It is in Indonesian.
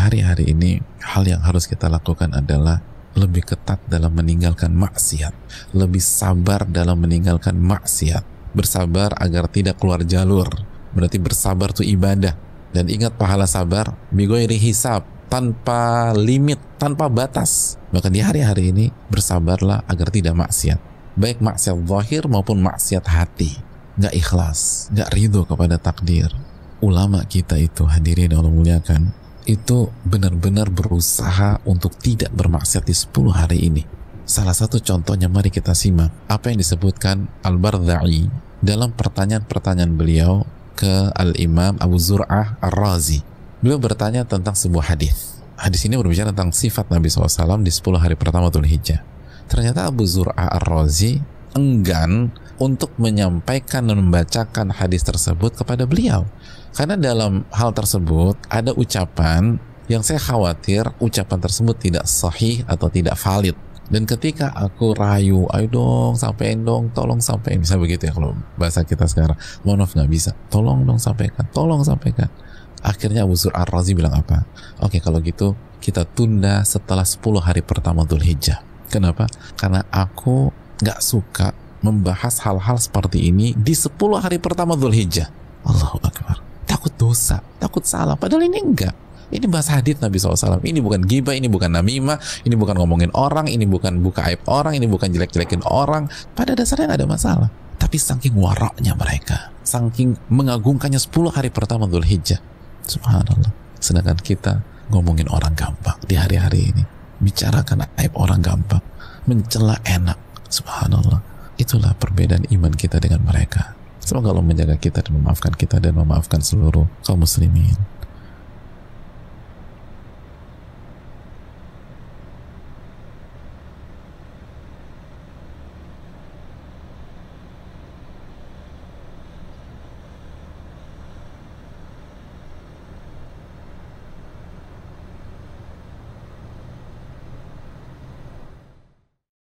hari-hari ini hal yang harus kita lakukan adalah lebih ketat dalam meninggalkan maksiat, lebih sabar dalam meninggalkan maksiat, bersabar agar tidak keluar jalur. Berarti bersabar itu ibadah dan ingat pahala sabar bigoiri hisab tanpa limit, tanpa batas. Maka di hari-hari ini bersabarlah agar tidak maksiat. Baik maksiat zahir maupun maksiat hati. Nggak ikhlas, nggak ridho kepada takdir. Ulama kita itu hadirin Allah muliakan itu benar-benar berusaha untuk tidak bermaksiat di 10 hari ini. Salah satu contohnya mari kita simak apa yang disebutkan Al-Bardha'i dalam pertanyaan-pertanyaan beliau ke Al-Imam Abu Zur'ah Ar-Razi. Beliau bertanya tentang sebuah hadis. Hadis ini berbicara tentang sifat Nabi SAW di 10 hari pertama Dhul Hijjah. Ternyata Abu Zur'ah Ar-Razi enggan untuk menyampaikan dan membacakan hadis tersebut kepada beliau karena dalam hal tersebut ada ucapan yang saya khawatir ucapan tersebut tidak sahih atau tidak valid. Dan ketika aku rayu, ayo dong sampein dong, tolong sampein. Bisa begitu ya kalau bahasa kita sekarang. Mohon maaf nggak bisa. Tolong dong sampaikan, tolong sampaikan. Akhirnya Abu Zur Ar-Razi bilang apa? Oke kalau gitu kita tunda setelah 10 hari pertama Dhul Hijjah. Kenapa? Karena aku nggak suka membahas hal-hal seperti ini di 10 hari pertama Dhul Hijjah. Allahu Akbar takut dosa, takut salah. Padahal ini enggak. Ini bahas hadis Nabi SAW. Ini bukan gibah, ini bukan namimah, ini bukan ngomongin orang, ini bukan buka aib orang, ini bukan jelek-jelekin orang. Pada dasarnya nggak ada masalah. Tapi saking waraknya mereka, saking mengagungkannya 10 hari pertama Dhul Hijjah. Subhanallah. Sedangkan kita ngomongin orang gampang di hari-hari ini. Bicarakan aib orang gampang. Mencela enak. Subhanallah. Itulah perbedaan iman kita dengan mereka. Semoga Allah menjaga kita dan memaafkan kita dan memaafkan seluruh kaum muslimin.